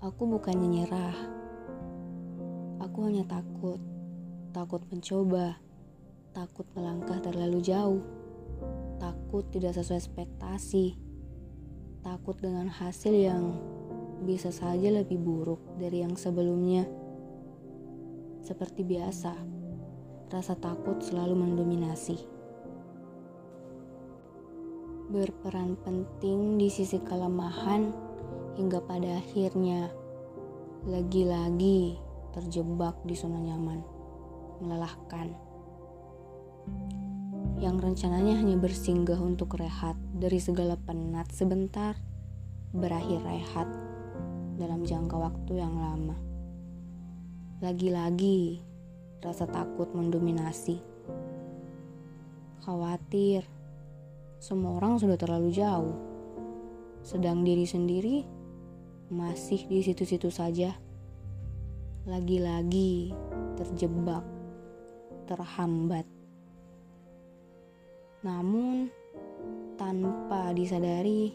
Aku bukannya nyerah. Aku hanya takut. Takut mencoba. Takut melangkah terlalu jauh. Takut tidak sesuai ekspektasi. Takut dengan hasil yang bisa saja lebih buruk dari yang sebelumnya. Seperti biasa, rasa takut selalu mendominasi. Berperan penting di sisi kelemahan hingga pada akhirnya lagi-lagi terjebak di zona nyaman, melelahkan. Yang rencananya hanya bersinggah untuk rehat dari segala penat sebentar, berakhir rehat dalam jangka waktu yang lama. Lagi-lagi rasa takut mendominasi. Khawatir, semua orang sudah terlalu jauh. Sedang diri sendiri masih di situ-situ saja. Lagi-lagi terjebak, terhambat. Namun, tanpa disadari,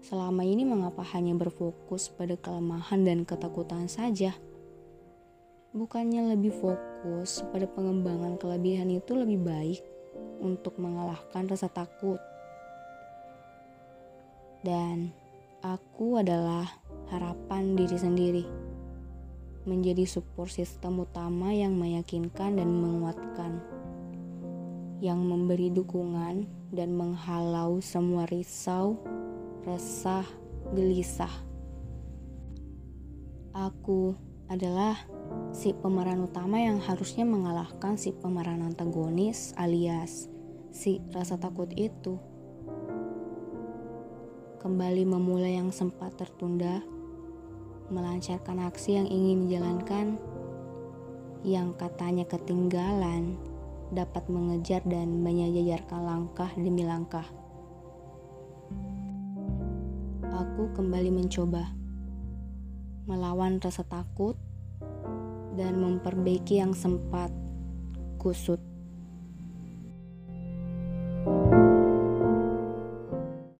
selama ini mengapa hanya berfokus pada kelemahan dan ketakutan saja? Bukannya lebih fokus pada pengembangan kelebihan itu lebih baik untuk mengalahkan rasa takut. Dan Aku adalah harapan diri sendiri, menjadi support sistem utama yang meyakinkan dan menguatkan, yang memberi dukungan dan menghalau semua risau, resah, gelisah. Aku adalah si pemeran utama yang harusnya mengalahkan si pemeran antagonis alias si rasa takut itu kembali memulai yang sempat tertunda, melancarkan aksi yang ingin dijalankan, yang katanya ketinggalan, dapat mengejar dan menyejajarkan langkah demi langkah. Aku kembali mencoba melawan rasa takut dan memperbaiki yang sempat kusut.